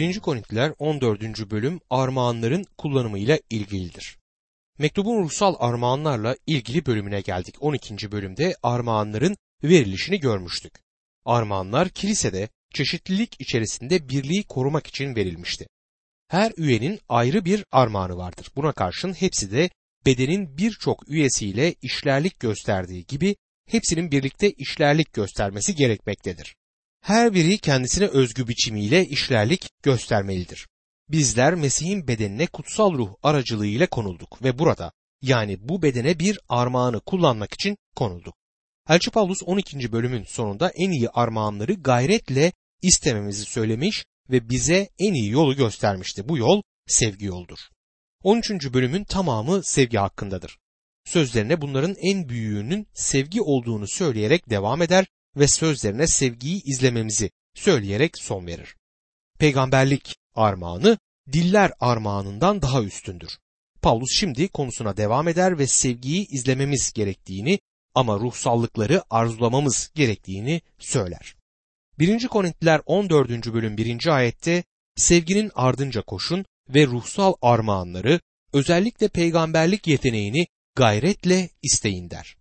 1. Korintiler 14. bölüm armağanların kullanımıyla ilgilidir. Mektubun ruhsal armağanlarla ilgili bölümüne geldik. 12. bölümde armağanların verilişini görmüştük. Armağanlar kilisede çeşitlilik içerisinde birliği korumak için verilmişti. Her üyenin ayrı bir armağanı vardır. Buna karşın hepsi de bedenin birçok üyesiyle işlerlik gösterdiği gibi hepsinin birlikte işlerlik göstermesi gerekmektedir. Her biri kendisine özgü biçimiyle işlerlik göstermelidir. Bizler Mesih'in bedenine kutsal ruh aracılığıyla konulduk ve burada yani bu bedene bir armağanı kullanmak için konulduk. Elçi Paulus 12. bölümün sonunda en iyi armağanları gayretle istememizi söylemiş ve bize en iyi yolu göstermişti. Bu yol sevgi yoldur. 13. bölümün tamamı sevgi hakkındadır. Sözlerine bunların en büyüğünün sevgi olduğunu söyleyerek devam eder ve sözlerine sevgiyi izlememizi söyleyerek son verir. Peygamberlik armağanı diller armağanından daha üstündür. Paulus şimdi konusuna devam eder ve sevgiyi izlememiz gerektiğini ama ruhsallıkları arzulamamız gerektiğini söyler. 1. Korintliler 14. bölüm 1. ayette sevginin ardınca koşun ve ruhsal armağanları özellikle peygamberlik yeteneğini gayretle isteyin der.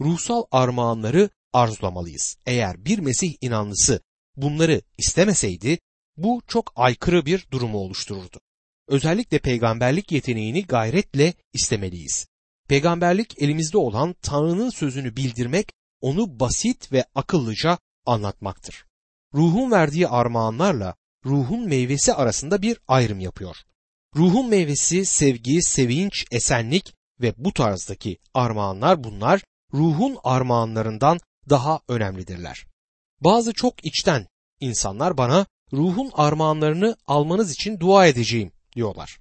Ruhsal armağanları arzulamalıyız. Eğer bir Mesih inanlısı bunları istemeseydi bu çok aykırı bir durumu oluştururdu. Özellikle peygamberlik yeteneğini gayretle istemeliyiz. Peygamberlik elimizde olan Tanrı'nın sözünü bildirmek, onu basit ve akıllıca anlatmaktır. Ruhun verdiği armağanlarla ruhun meyvesi arasında bir ayrım yapıyor. Ruhun meyvesi sevgi, sevinç, esenlik ve bu tarzdaki armağanlar bunlar ruhun armağanlarından daha önemlidirler. Bazı çok içten insanlar bana ruhun armağanlarını almanız için dua edeceğim diyorlar.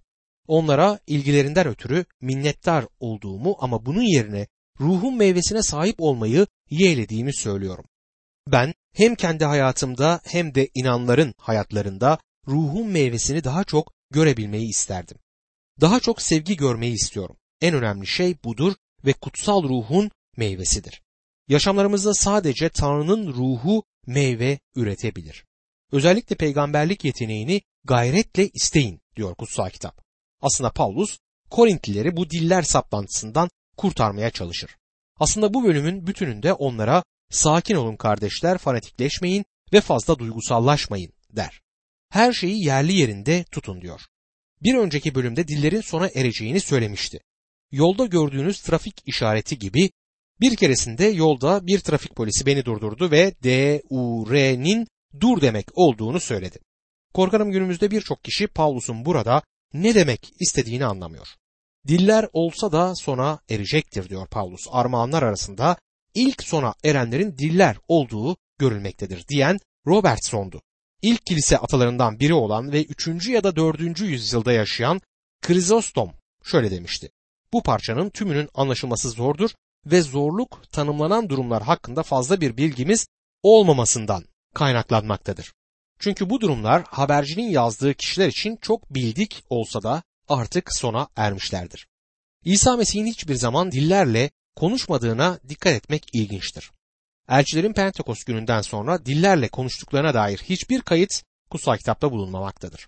Onlara ilgilerinden ötürü minnettar olduğumu ama bunun yerine ruhun meyvesine sahip olmayı yeğlediğimi söylüyorum. Ben hem kendi hayatımda hem de inanların hayatlarında ruhun meyvesini daha çok görebilmeyi isterdim. Daha çok sevgi görmeyi istiyorum. En önemli şey budur ve kutsal ruhun meyvesidir. Yaşamlarımızda sadece Tanrı'nın ruhu meyve üretebilir. Özellikle peygamberlik yeteneğini gayretle isteyin diyor kutsal kitap. Aslında Paulus Korintlileri bu diller saplantısından kurtarmaya çalışır. Aslında bu bölümün bütününde onlara sakin olun kardeşler fanatikleşmeyin ve fazla duygusallaşmayın der. Her şeyi yerli yerinde tutun diyor. Bir önceki bölümde dillerin sona ereceğini söylemişti. Yolda gördüğünüz trafik işareti gibi bir keresinde yolda bir trafik polisi beni durdurdu ve D-U-R'nin dur demek olduğunu söyledi. Korkarım günümüzde birçok kişi Pavlus'un burada ne demek istediğini anlamıyor. Diller olsa da sona erecektir diyor Pavlus. Armağanlar arasında ilk sona erenlerin diller olduğu görülmektedir diyen Robertson'du. İlk kilise atalarından biri olan ve 3. ya da 4. yüzyılda yaşayan Krizostom şöyle demişti. Bu parçanın tümünün anlaşılması zordur ve zorluk tanımlanan durumlar hakkında fazla bir bilgimiz olmamasından kaynaklanmaktadır. Çünkü bu durumlar habercinin yazdığı kişiler için çok bildik olsa da artık sona ermişlerdir. İsa Mesih'in hiçbir zaman dillerle konuşmadığına dikkat etmek ilginçtir. Elçilerin Pentekost gününden sonra dillerle konuştuklarına dair hiçbir kayıt kutsal kitapta bulunmamaktadır.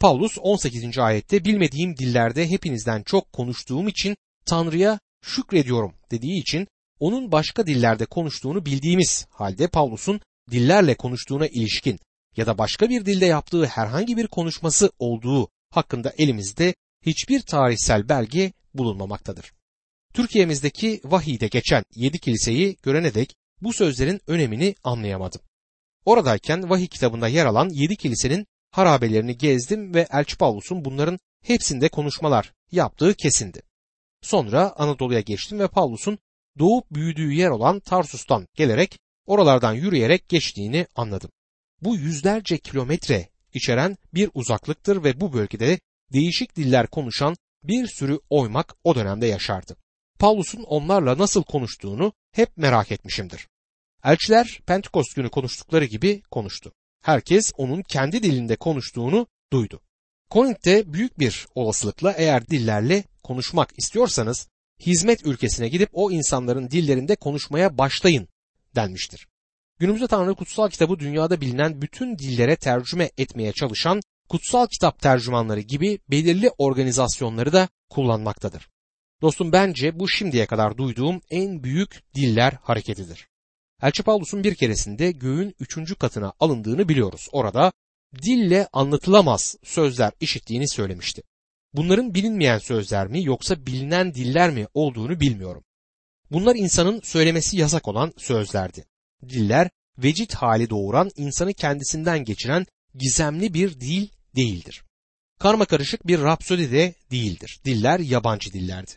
Paulus 18. ayette bilmediğim dillerde hepinizden çok konuştuğum için Tanrı'ya şükrediyorum dediği için onun başka dillerde konuştuğunu bildiğimiz halde Paulus'un dillerle konuştuğuna ilişkin ya da başka bir dilde yaptığı herhangi bir konuşması olduğu hakkında elimizde hiçbir tarihsel belge bulunmamaktadır. Türkiye'mizdeki vahide geçen yedi kiliseyi görene dek bu sözlerin önemini anlayamadım. Oradayken vahiy kitabında yer alan yedi kilisenin harabelerini gezdim ve Elçi Pavlus'un bunların hepsinde konuşmalar yaptığı kesindi. Sonra Anadolu'ya geçtim ve Pavlus'un doğup büyüdüğü yer olan Tarsus'tan gelerek oralardan yürüyerek geçtiğini anladım. Bu yüzlerce kilometre içeren bir uzaklıktır ve bu bölgede değişik diller konuşan bir sürü oymak o dönemde yaşardı. Paulus'un onlarla nasıl konuştuğunu hep merak etmişimdir. Elçiler Pentekost günü konuştukları gibi konuştu. Herkes onun kendi dilinde konuştuğunu duydu. Korint'te büyük bir olasılıkla eğer dillerle konuşmak istiyorsanız hizmet ülkesine gidip o insanların dillerinde konuşmaya başlayın denmiştir. Günümüzde Tanrı kutsal kitabı dünyada bilinen bütün dillere tercüme etmeye çalışan kutsal kitap tercümanları gibi belirli organizasyonları da kullanmaktadır. Dostum bence bu şimdiye kadar duyduğum en büyük diller hareketidir. Elçi Paulus'un bir keresinde göğün üçüncü katına alındığını biliyoruz. Orada dille anlatılamaz sözler işittiğini söylemişti. Bunların bilinmeyen sözler mi yoksa bilinen diller mi olduğunu bilmiyorum. Bunlar insanın söylemesi yasak olan sözlerdi. Diller vecit hali doğuran insanı kendisinden geçiren gizemli bir dil değildir. Karma karışık bir rapsodi de değildir. Diller yabancı dillerdi.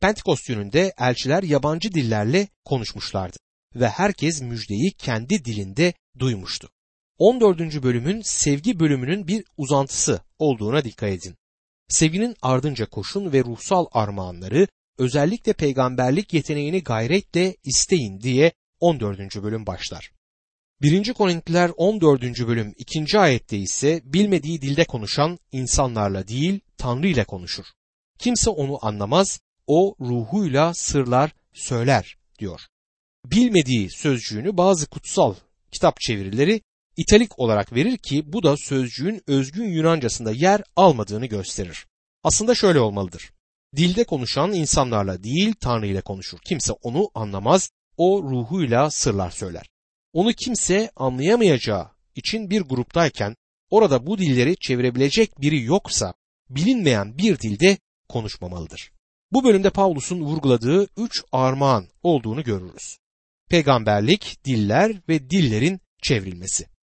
Pentekost gününde elçiler yabancı dillerle konuşmuşlardı ve herkes müjdeyi kendi dilinde duymuştu. 14. bölümün sevgi bölümünün bir uzantısı olduğuna dikkat edin. Sevginin ardınca koşun ve ruhsal armağanları özellikle peygamberlik yeteneğini gayretle isteyin diye 14. bölüm başlar. 1. Korintliler 14. bölüm 2. ayette ise bilmediği dilde konuşan insanlarla değil Tanrı ile konuşur. Kimse onu anlamaz, o ruhuyla sırlar söyler diyor. Bilmediği sözcüğünü bazı kutsal kitap çevirileri italik olarak verir ki bu da sözcüğün özgün Yunancasında yer almadığını gösterir. Aslında şöyle olmalıdır. Dilde konuşan insanlarla değil Tanrı ile konuşur. Kimse onu anlamaz, o ruhuyla sırlar söyler. Onu kimse anlayamayacağı için bir gruptayken orada bu dilleri çevirebilecek biri yoksa bilinmeyen bir dilde konuşmamalıdır. Bu bölümde Paulus'un vurguladığı üç armağan olduğunu görürüz. Peygamberlik, diller ve dillerin çevrilmesi.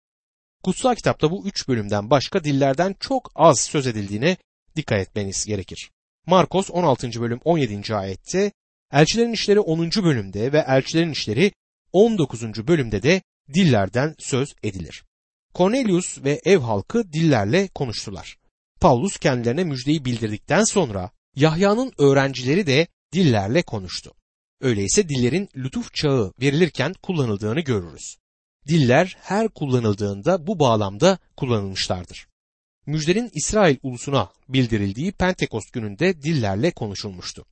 Kutsal kitapta bu üç bölümden başka dillerden çok az söz edildiğine dikkat etmeniz gerekir. Markos 16. bölüm 17. ayette, Elçilerin işleri 10. bölümde ve Elçilerin işleri 19. bölümde de dillerden söz edilir. Cornelius ve ev halkı dillerle konuştular. Paulus kendilerine müjdeyi bildirdikten sonra Yahya'nın öğrencileri de dillerle konuştu. Öyleyse dillerin lütuf çağı verilirken kullanıldığını görürüz. Diller her kullanıldığında bu bağlamda kullanılmışlardır. Müjdenin İsrail ulusuna bildirildiği Pentekost gününde dillerle konuşulmuştu.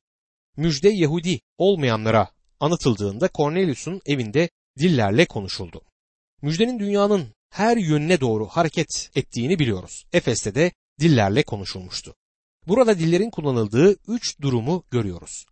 Müjde Yahudi olmayanlara anlatıldığında Cornelius'un evinde dillerle konuşuldu. Müjdenin dünyanın her yönüne doğru hareket ettiğini biliyoruz. Efes'te de dillerle konuşulmuştu. Burada dillerin kullanıldığı üç durumu görüyoruz.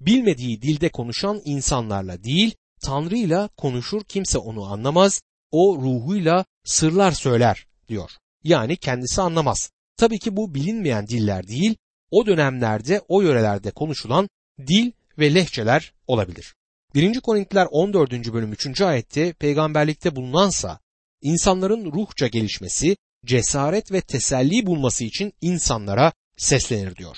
Bilmediği dilde konuşan insanlarla değil, Tanrı'yla konuşur kimse onu anlamaz, o ruhuyla sırlar söyler diyor. Yani kendisi anlamaz. Tabii ki bu bilinmeyen diller değil, o dönemlerde o yörelerde konuşulan dil ve lehçeler olabilir. 1. Korintiler 14. bölüm 3. ayette peygamberlikte bulunansa insanların ruhça gelişmesi, cesaret ve teselli bulması için insanlara seslenir diyor.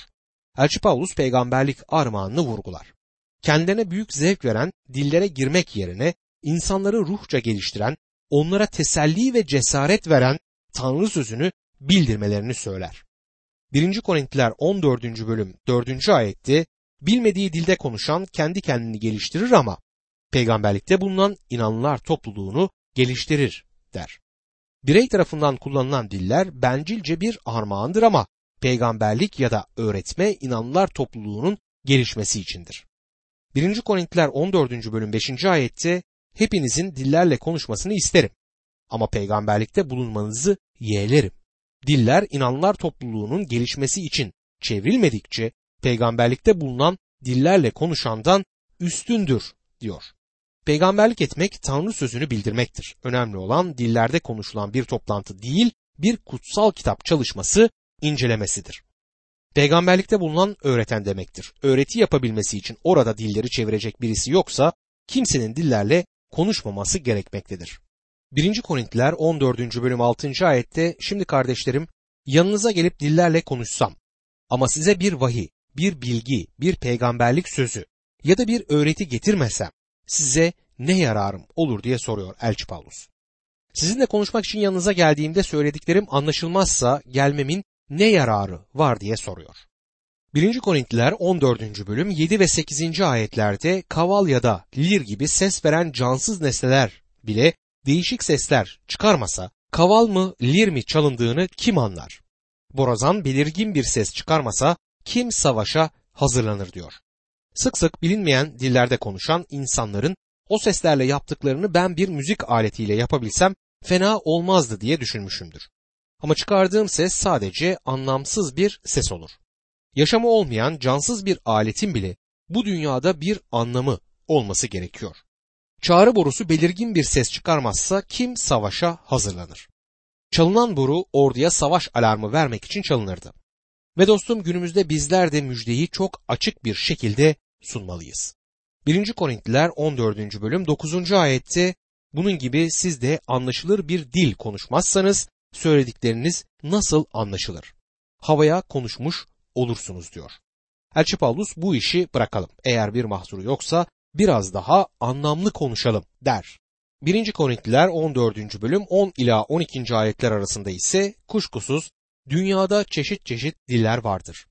Elçi Paulus peygamberlik armağanını vurgular. Kendilerine büyük zevk veren dillere girmek yerine insanları ruhça geliştiren, onlara teselli ve cesaret veren Tanrı sözünü bildirmelerini söyler. 1. Korintiler 14. bölüm 4. ayette bilmediği dilde konuşan kendi kendini geliştirir ama peygamberlikte bulunan inanlılar topluluğunu geliştirir der. Birey tarafından kullanılan diller bencilce bir armağandır ama peygamberlik ya da öğretme inanlılar topluluğunun gelişmesi içindir. 1. Korintiler 14. bölüm 5. ayette hepinizin dillerle konuşmasını isterim ama peygamberlikte bulunmanızı yeğlerim. Diller inanlar topluluğunun gelişmesi için çevrilmedikçe peygamberlikte bulunan dillerle konuşandan üstündür diyor. Peygamberlik etmek Tanrı sözünü bildirmektir. Önemli olan dillerde konuşulan bir toplantı değil, bir kutsal kitap çalışması incelemesidir. Peygamberlikte bulunan öğreten demektir. Öğreti yapabilmesi için orada dilleri çevirecek birisi yoksa kimsenin dillerle konuşmaması gerekmektedir. 1. Korintiler 14. bölüm 6. ayette şimdi kardeşlerim yanınıza gelip dillerle konuşsam ama size bir vahiy, bir bilgi, bir peygamberlik sözü ya da bir öğreti getirmesem size ne yararım olur diye soruyor Elçi Paulus. Sizinle konuşmak için yanınıza geldiğimde söylediklerim anlaşılmazsa gelmemin ne yararı var diye soruyor. 1. Korintliler 14. bölüm 7 ve 8. ayetlerde kaval ya da lir gibi ses veren cansız nesneler bile değişik sesler çıkarmasa kaval mı lir mi çalındığını kim anlar? Borazan belirgin bir ses çıkarmasa kim savaşa hazırlanır diyor. Sık sık bilinmeyen dillerde konuşan insanların o seslerle yaptıklarını ben bir müzik aletiyle yapabilsem fena olmazdı diye düşünmüşümdür. Ama çıkardığım ses sadece anlamsız bir ses olur. Yaşamı olmayan cansız bir aletin bile bu dünyada bir anlamı olması gerekiyor. Çağrı borusu belirgin bir ses çıkarmazsa kim savaşa hazırlanır? Çalınan boru orduya savaş alarmı vermek için çalınırdı. Ve dostum günümüzde bizler de müjdeyi çok açık bir şekilde sunmalıyız. 1. Korintliler 14. bölüm 9. ayette bunun gibi siz de anlaşılır bir dil konuşmazsanız söyledikleriniz nasıl anlaşılır? Havaya konuşmuş olursunuz diyor. Elçi Paulus bu işi bırakalım. Eğer bir mahsuru yoksa biraz daha anlamlı konuşalım der. 1. Korintliler 14. bölüm 10 ila 12. ayetler arasında ise kuşkusuz dünyada çeşit çeşit diller vardır.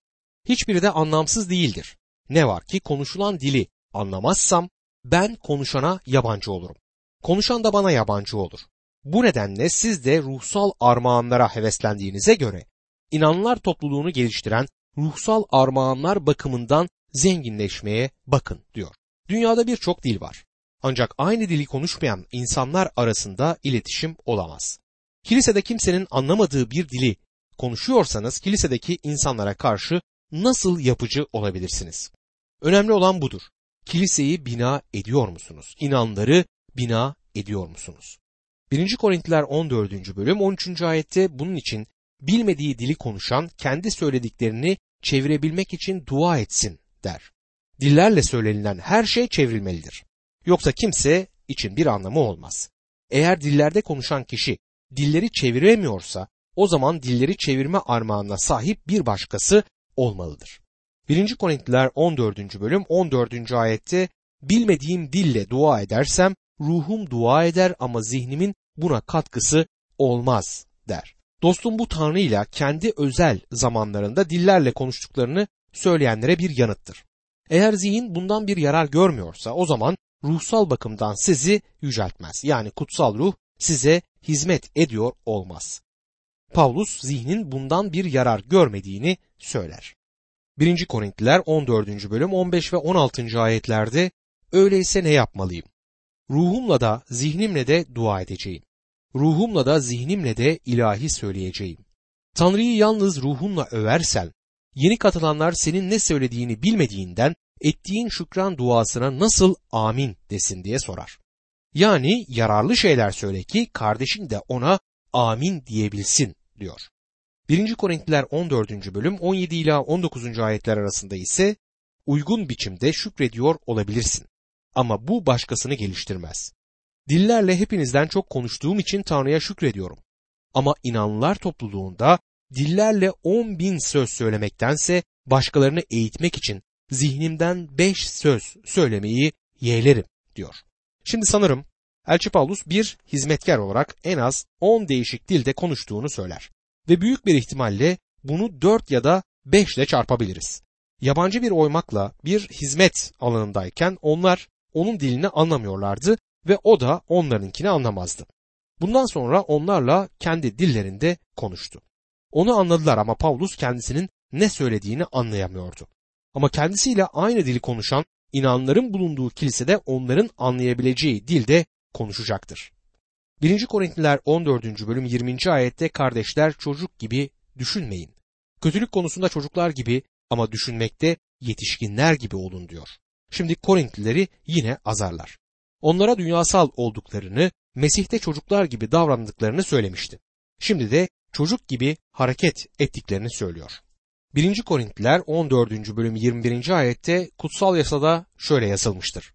Hiçbiri de anlamsız değildir. Ne var ki konuşulan dili anlamazsam ben konuşana yabancı olurum. Konuşan da bana yabancı olur. Bu nedenle siz de ruhsal armağanlara heveslendiğinize göre inanlar topluluğunu geliştiren ruhsal armağanlar bakımından zenginleşmeye bakın diyor. Dünyada birçok dil var. Ancak aynı dili konuşmayan insanlar arasında iletişim olamaz. Kilisede kimsenin anlamadığı bir dili konuşuyorsanız kilisedeki insanlara karşı nasıl yapıcı olabilirsiniz? Önemli olan budur. Kiliseyi bina ediyor musunuz? İnanları bina ediyor musunuz? 1. Korintiler 14. bölüm 13. ayette bunun için bilmediği dili konuşan kendi söylediklerini çevirebilmek için dua etsin der. Dillerle söylenilen her şey çevrilmelidir. Yoksa kimse için bir anlamı olmaz. Eğer dillerde konuşan kişi dilleri çeviremiyorsa o zaman dilleri çevirme armağanına sahip bir başkası olmalıdır. 1. Korintiler 14. bölüm 14. ayette bilmediğim dille dua edersem ruhum dua eder ama zihnimin buna katkısı olmaz der. Dostum bu Tanrı ile kendi özel zamanlarında dillerle konuştuklarını söyleyenlere bir yanıttır. Eğer zihin bundan bir yarar görmüyorsa o zaman ruhsal bakımdan sizi yüceltmez. Yani kutsal ruh size hizmet ediyor olmaz. Pavlus zihnin bundan bir yarar görmediğini söyler. 1. Korintliler 14. bölüm 15 ve 16. ayetlerde öyleyse ne yapmalıyım? Ruhumla da zihnimle de dua edeceğim. Ruhumla da zihnimle de ilahi söyleyeceğim. Tanrı'yı yalnız ruhunla översen, yeni katılanlar senin ne söylediğini bilmediğinden ettiğin şükran duasına nasıl amin desin diye sorar. Yani yararlı şeyler söyle ki kardeşin de ona amin diyebilsin diyor. 1. Korintliler 14. bölüm 17 ila 19. ayetler arasında ise uygun biçimde şükrediyor olabilirsin. Ama bu başkasını geliştirmez. Dillerle hepinizden çok konuştuğum için Tanrı'ya şükrediyorum. Ama inanlılar topluluğunda dillerle on bin söz söylemektense başkalarını eğitmek için zihnimden beş söz söylemeyi yeğlerim diyor. Şimdi sanırım Elçi Paulus bir hizmetkar olarak en az on değişik dilde konuştuğunu söyler. Ve büyük bir ihtimalle bunu dört ya da beş ile çarpabiliriz. Yabancı bir oymakla bir hizmet alanındayken onlar onun dilini anlamıyorlardı ve o da onlarınkini anlamazdı. Bundan sonra onlarla kendi dillerinde konuştu. Onu anladılar ama Paulus kendisinin ne söylediğini anlayamıyordu. Ama kendisiyle aynı dili konuşan inanların bulunduğu kilisede onların anlayabileceği dilde konuşacaktır. 1. Korintliler 14. bölüm 20. ayette kardeşler çocuk gibi düşünmeyin. Kötülük konusunda çocuklar gibi ama düşünmekte yetişkinler gibi olun diyor. Şimdi Korintlileri yine azarlar. Onlara dünyasal olduklarını, Mesih'te çocuklar gibi davrandıklarını söylemişti. Şimdi de çocuk gibi hareket ettiklerini söylüyor. 1. Korintliler 14. bölüm 21. ayette kutsal yasada şöyle yazılmıştır.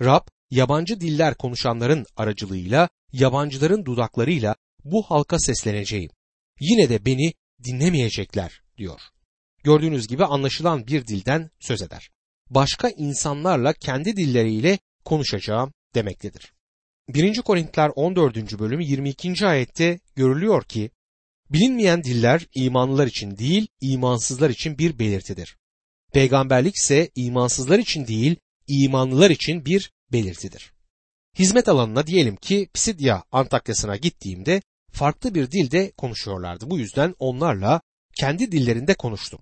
Rab yabancı diller konuşanların aracılığıyla yabancıların dudaklarıyla bu halka sesleneceğim. Yine de beni dinlemeyecekler diyor. Gördüğünüz gibi anlaşılan bir dilden söz eder. Başka insanlarla kendi dilleriyle konuşacağım demektedir. 1. Korintiler 14. bölüm 22. ayette görülüyor ki bilinmeyen diller imanlılar için değil imansızlar için bir belirtidir. Peygamberlik ise imansızlar için değil imanlılar için bir belirtidir. Hizmet alanına diyelim ki Pisidya Antakya'sına gittiğimde farklı bir dilde konuşuyorlardı. Bu yüzden onlarla kendi dillerinde konuştum.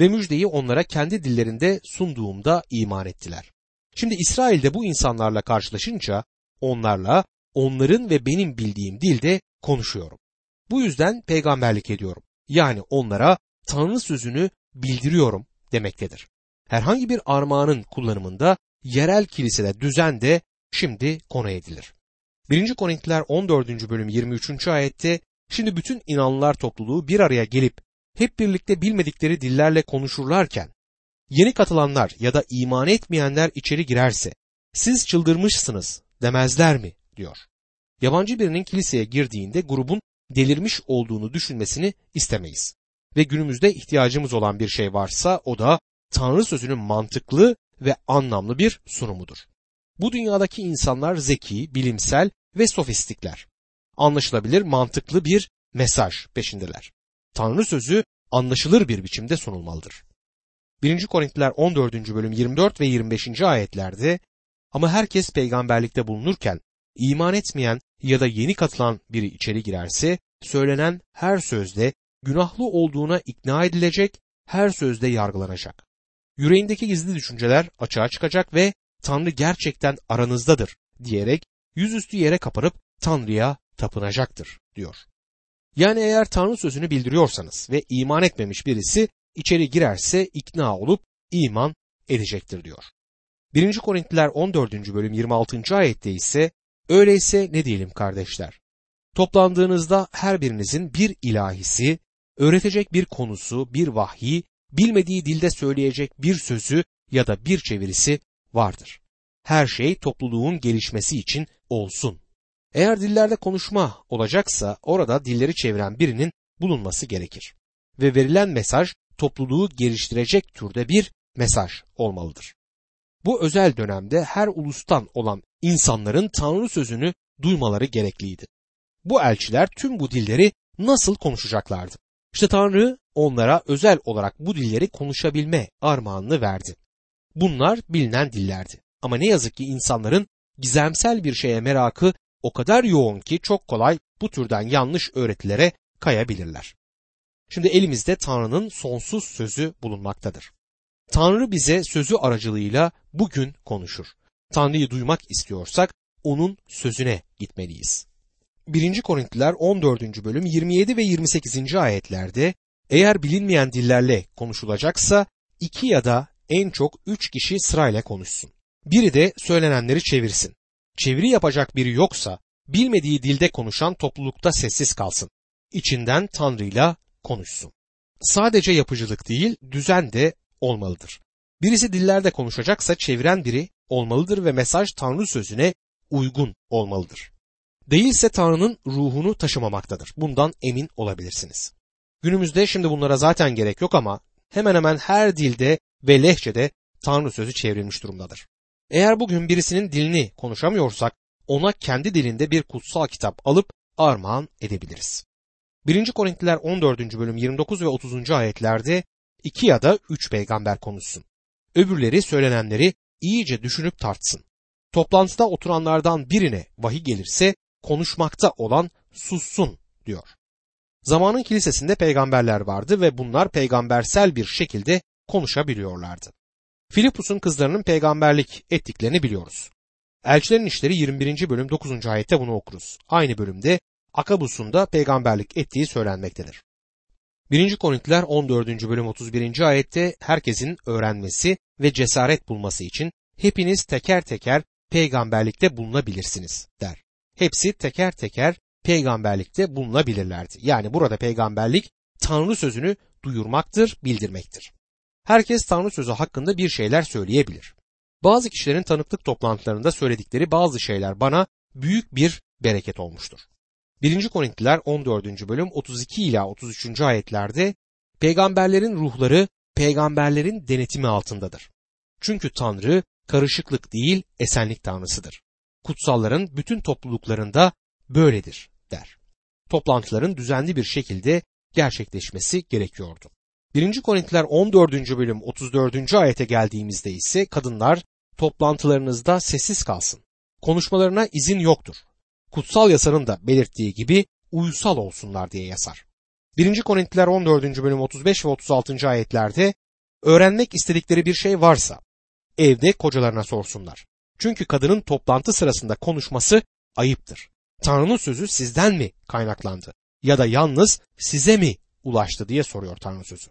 Ve müjdeyi onlara kendi dillerinde sunduğumda iman ettiler. Şimdi İsrail'de bu insanlarla karşılaşınca onlarla onların ve benim bildiğim dilde konuşuyorum. Bu yüzden peygamberlik ediyorum. Yani onlara Tanrı sözünü bildiriyorum demektedir. Herhangi bir armağanın kullanımında yerel kilisede düzen de şimdi konu edilir. 1. Korintiler 14. bölüm 23. ayette şimdi bütün inanlılar topluluğu bir araya gelip hep birlikte bilmedikleri dillerle konuşurlarken yeni katılanlar ya da iman etmeyenler içeri girerse siz çıldırmışsınız demezler mi diyor. Yabancı birinin kiliseye girdiğinde grubun delirmiş olduğunu düşünmesini istemeyiz. Ve günümüzde ihtiyacımız olan bir şey varsa o da Tanrı sözünün mantıklı ve anlamlı bir sunumudur. Bu dünyadaki insanlar zeki, bilimsel ve sofistikler. Anlaşılabilir, mantıklı bir mesaj peşindeler. Tanrı sözü anlaşılır bir biçimde sunulmalıdır. 1. Korintiler 14. bölüm 24 ve 25. ayetlerde ama herkes peygamberlikte bulunurken iman etmeyen ya da yeni katılan biri içeri girerse söylenen her sözde günahlı olduğuna ikna edilecek, her sözde yargılanacak. Yüreğindeki gizli düşünceler açığa çıkacak ve Tanrı gerçekten aranızdadır diyerek yüzüstü yere kapanıp Tanrı'ya tapınacaktır diyor. Yani eğer Tanrı sözünü bildiriyorsanız ve iman etmemiş birisi içeri girerse ikna olup iman edecektir diyor. 1. Korintiler 14. bölüm 26. ayette ise öyleyse ne diyelim kardeşler? Toplandığınızda her birinizin bir ilahisi, öğretecek bir konusu, bir vahyi, bilmediği dilde söyleyecek bir sözü ya da bir çevirisi vardır. Her şey topluluğun gelişmesi için olsun. Eğer dillerde konuşma olacaksa orada dilleri çeviren birinin bulunması gerekir. Ve verilen mesaj topluluğu geliştirecek türde bir mesaj olmalıdır. Bu özel dönemde her ulustan olan insanların Tanrı sözünü duymaları gerekliydi. Bu elçiler tüm bu dilleri nasıl konuşacaklardı? İşte Tanrı onlara özel olarak bu dilleri konuşabilme armağanını verdi. Bunlar bilinen dillerdi. Ama ne yazık ki insanların gizemsel bir şeye merakı o kadar yoğun ki çok kolay bu türden yanlış öğretilere kayabilirler. Şimdi elimizde Tanrı'nın sonsuz sözü bulunmaktadır. Tanrı bize sözü aracılığıyla bugün konuşur. Tanrı'yı duymak istiyorsak onun sözüne gitmeliyiz. 1. Korintliler 14. bölüm 27 ve 28. ayetlerde eğer bilinmeyen dillerle konuşulacaksa iki ya da en çok üç kişi sırayla konuşsun. Biri de söylenenleri çevirsin. Çeviri yapacak biri yoksa bilmediği dilde konuşan toplulukta sessiz kalsın. İçinden Tanrı'yla konuşsun. Sadece yapıcılık değil, düzen de olmalıdır. Birisi dillerde konuşacaksa çeviren biri olmalıdır ve mesaj Tanrı sözüne uygun olmalıdır. Değilse Tanrı'nın ruhunu taşımamaktadır. Bundan emin olabilirsiniz. Günümüzde şimdi bunlara zaten gerek yok ama hemen hemen her dilde ve lehçede Tanrı sözü çevrilmiş durumdadır. Eğer bugün birisinin dilini konuşamıyorsak ona kendi dilinde bir kutsal kitap alıp armağan edebiliriz. 1. Korintiler 14. bölüm 29 ve 30. ayetlerde iki ya da üç peygamber konuşsun. Öbürleri söylenenleri iyice düşünüp tartsın. Toplantıda oturanlardan birine vahiy gelirse konuşmakta olan sussun diyor. Zamanın kilisesinde peygamberler vardı ve bunlar peygambersel bir şekilde konuşabiliyorlardı. Filipus'un kızlarının peygamberlik ettiklerini biliyoruz. Elçilerin işleri 21. bölüm 9. ayette bunu okuruz. Aynı bölümde Akabus'un da peygamberlik ettiği söylenmektedir. 1. Korintiler 14. bölüm 31. ayette herkesin öğrenmesi ve cesaret bulması için hepiniz teker teker peygamberlikte bulunabilirsiniz der. Hepsi teker teker peygamberlikte bulunabilirlerdi. Yani burada peygamberlik Tanrı sözünü duyurmaktır, bildirmektir. Herkes Tanrı sözü hakkında bir şeyler söyleyebilir. Bazı kişilerin tanıklık toplantılarında söyledikleri bazı şeyler bana büyük bir bereket olmuştur. 1. Korintiler 14. bölüm 32 ila 33. ayetlerde peygamberlerin ruhları peygamberlerin denetimi altındadır. Çünkü Tanrı karışıklık değil esenlik tanrısıdır. Kutsalların bütün topluluklarında böyledir der. Toplantıların düzenli bir şekilde gerçekleşmesi gerekiyordu. 1. Korintiler 14. bölüm 34. ayete geldiğimizde ise kadınlar toplantılarınızda sessiz kalsın. Konuşmalarına izin yoktur. Kutsal yasanın da belirttiği gibi uysal olsunlar diye yasar. 1. Korintiler 14. bölüm 35 ve 36. ayetlerde öğrenmek istedikleri bir şey varsa evde kocalarına sorsunlar. Çünkü kadının toplantı sırasında konuşması ayıptır. Tanrı'nın sözü sizden mi kaynaklandı? ya da yalnız size mi ulaştı diye soruyor Tanrı sözü.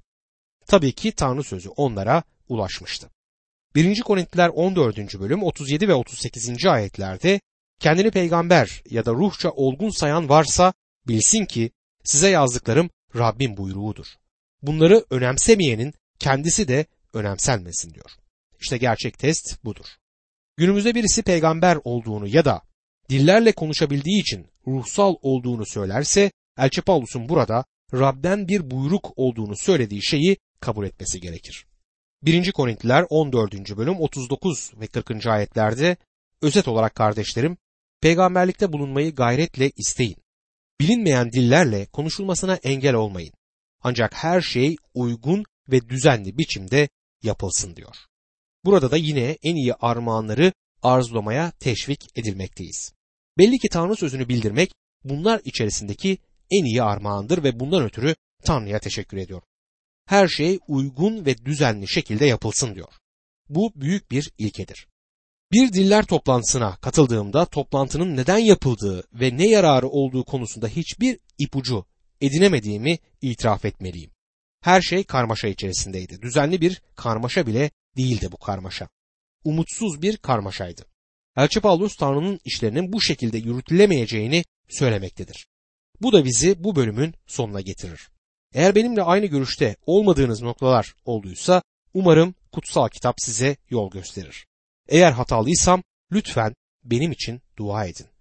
Tabii ki Tanrı sözü onlara ulaşmıştı. 1. Korintiler 14. bölüm 37 ve 38. ayetlerde kendini peygamber ya da ruhça olgun sayan varsa bilsin ki size yazdıklarım Rabbin buyruğudur. Bunları önemsemeyenin kendisi de önemsenmesin diyor. İşte gerçek test budur. Günümüzde birisi peygamber olduğunu ya da dillerle konuşabildiği için ruhsal olduğunu söylerse Elçi Paulus'un burada Rab'den bir buyruk olduğunu söylediği şeyi kabul etmesi gerekir. 1. Korintliler 14. bölüm 39 ve 40. ayetlerde özet olarak kardeşlerim peygamberlikte bulunmayı gayretle isteyin. Bilinmeyen dillerle konuşulmasına engel olmayın. Ancak her şey uygun ve düzenli biçimde yapılsın diyor. Burada da yine en iyi armağanları arzulamaya teşvik edilmekteyiz. Belli ki Tanrı sözünü bildirmek bunlar içerisindeki en iyi armağandır ve bundan ötürü Tanrı'ya teşekkür ediyor. Her şey uygun ve düzenli şekilde yapılsın diyor. Bu büyük bir ilkedir. Bir diller toplantısına katıldığımda toplantının neden yapıldığı ve ne yararı olduğu konusunda hiçbir ipucu edinemediğimi itiraf etmeliyim. Her şey karmaşa içerisindeydi. Düzenli bir karmaşa bile değildi bu karmaşa. Umutsuz bir karmaşaydı. Elçi Paulus Tanrı'nın işlerinin bu şekilde yürütülemeyeceğini söylemektedir. Bu da bizi bu bölümün sonuna getirir. Eğer benimle aynı görüşte olmadığınız noktalar olduysa umarım kutsal kitap size yol gösterir. Eğer hatalıysam lütfen benim için dua edin.